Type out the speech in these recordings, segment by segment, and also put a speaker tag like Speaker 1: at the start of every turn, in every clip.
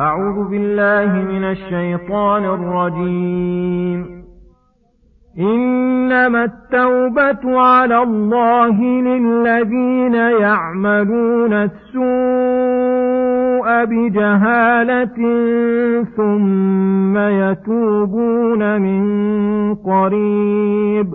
Speaker 1: أعوذ بالله من الشيطان الرجيم. إنما التوبة على الله للذين يعملون السوء بجهالة ثم يتوبون من قريب.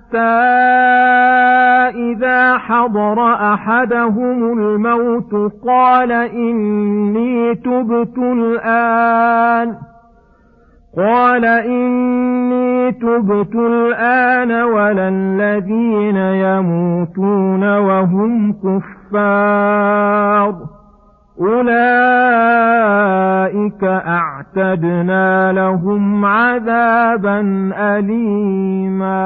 Speaker 1: إذا حضر أحدهم الموت قال إني تبت الآن. قال إني تبت الآن ولا الذين يموتون وهم كفار. أولئك أعتدنا لهم عذابا أليما.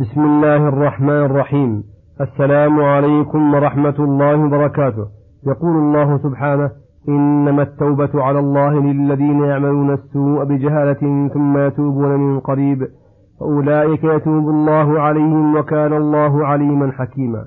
Speaker 2: بسم الله الرحمن الرحيم. السلام عليكم ورحمة الله وبركاته. يقول الله سبحانه إنما التوبة على الله للذين يعملون السوء بجهالة ثم يتوبون من قريب فأولئك يتوب الله عليهم وكان الله عليما حكيما.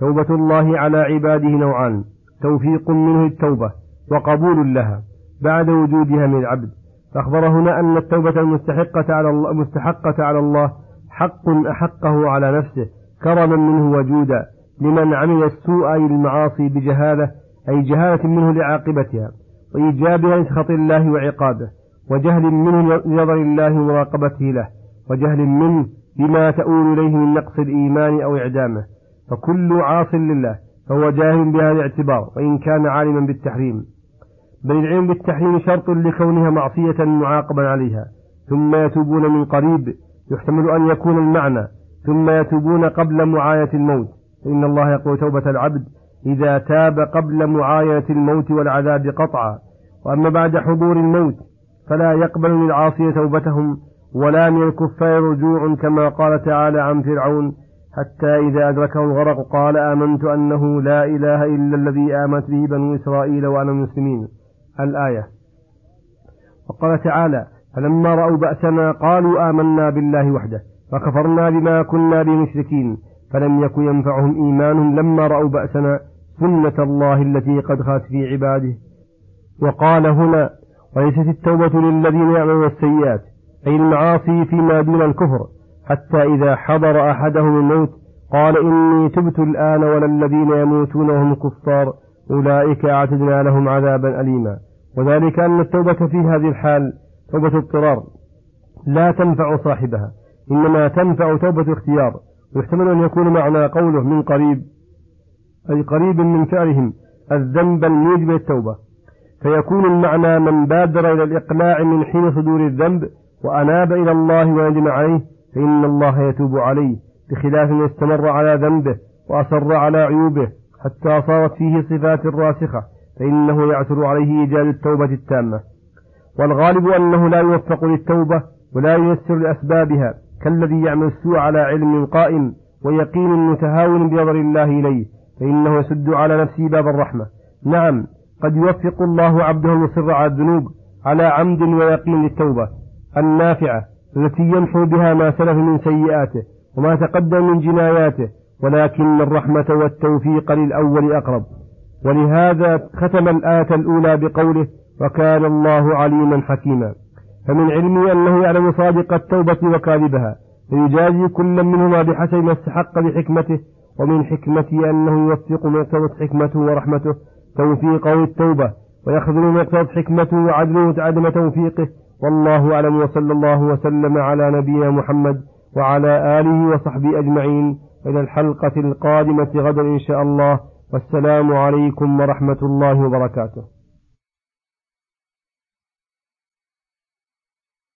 Speaker 2: توبة الله على عباده نوعان توفيق منه التوبة وقبول لها بعد وجودها من العبد. فأخبر هنا أن التوبة المستحقة على الله, مستحقة على الله حق أحقه على نفسه كرما منه وجودا لمن عمل السوء أي المعاصي بجهالة أي جهالة منه لعاقبتها وإيجابها لسخط الله وعقابه وجهل منه لنظر الله ومراقبته له وجهل منه بما تؤول إليه من نقص الإيمان أو إعدامه. فكل عاص لله فهو جاهل بهذا الاعتبار وإن كان عالما بالتحريم. بل العلم بالتحريم شرط لكونها معصية معاقبا عليها. ثم يتوبون من قريب يحتمل أن يكون المعنى. ثم يتوبون قبل معاية الموت. فإن الله يقول توبة العبد إذا تاب قبل معاينة الموت والعذاب قطعا. وأما بعد حضور الموت فلا يقبل للعاصي توبتهم ولا من الكفار رجوع كما قال تعالى عن فرعون حتى إذا أدركه الغرق قال آمنت أنه لا إله إلا الذي آمنت به بنو إسرائيل وأنا المسلمين. الآية. وقال تعالى فلما رأوا بأسنا قالوا آمنا بالله وحده وكفرنا بما كنا بمشركين فلم يكن ينفعهم إيمانهم لما رأوا بأسنا سنة الله التي قد خات في عباده. وقال هنا وليست التوبة للذين يعملون السيئات أي المعاصي فيما دون الكفر حتى إذا حضر أحدهم الموت قال إني تبت الآن ولا الذين يموتون وهم كفار أولئك أعتدنا لهم عذابا أليما. وذلك أن التوبة في هذه الحال توبة اضطرار لا تنفع صاحبها إنما تنفع توبة اختيار. ويحتمل أن يكون معنى قوله من قريب أي قريب من فعلهم الذنب الموجب للتوبة. فيكون المعنى من بادر إلى الإقلاع من حين صدور الذنب وأناب إلى الله وندم عليه فإن الله يتوب عليه بخلاف من استمر على ذنبه وأصر على عيوبه حتى صارت فيه صفات راسخة فإنه يعثر عليه إيجاد التوبة التامة. والغالب أنه لا يوفق للتوبة ولا ييسر لأسبابها كالذي يعمل السوء على علم قائم ويقين متهاون بنظر الله إليه فإنه يسد على نفسه باب الرحمة. نعم قد يوفق الله عبده المصر على الذنوب على عمد ويقين للتوبة. النافعة. التي يمحو بها ما سلف من سيئاته وما تقدم من جناياته ولكن الرحمة والتوفيق للأول أقرب. ولهذا ختم الآية الأولى بقوله وكان الله عليما حكيما فمن علمه أنه يعلم صادق التوبة وكاذبها فيجازي كل منهما بحسب ما استحق بحكمته ومن حكمته أنه يوفق من اقتضت حكمته ورحمته توفيقه للتوبة ويخذل من اقتضت حكمته وعدله عدم توفيقه والله أعلم وصلى الله وسلم على نبينا محمد وعلى آله وصحبه أجمعين. إلى الحلقة القادمة غدا إن شاء الله. والسلام عليكم ورحمة الله وبركاته.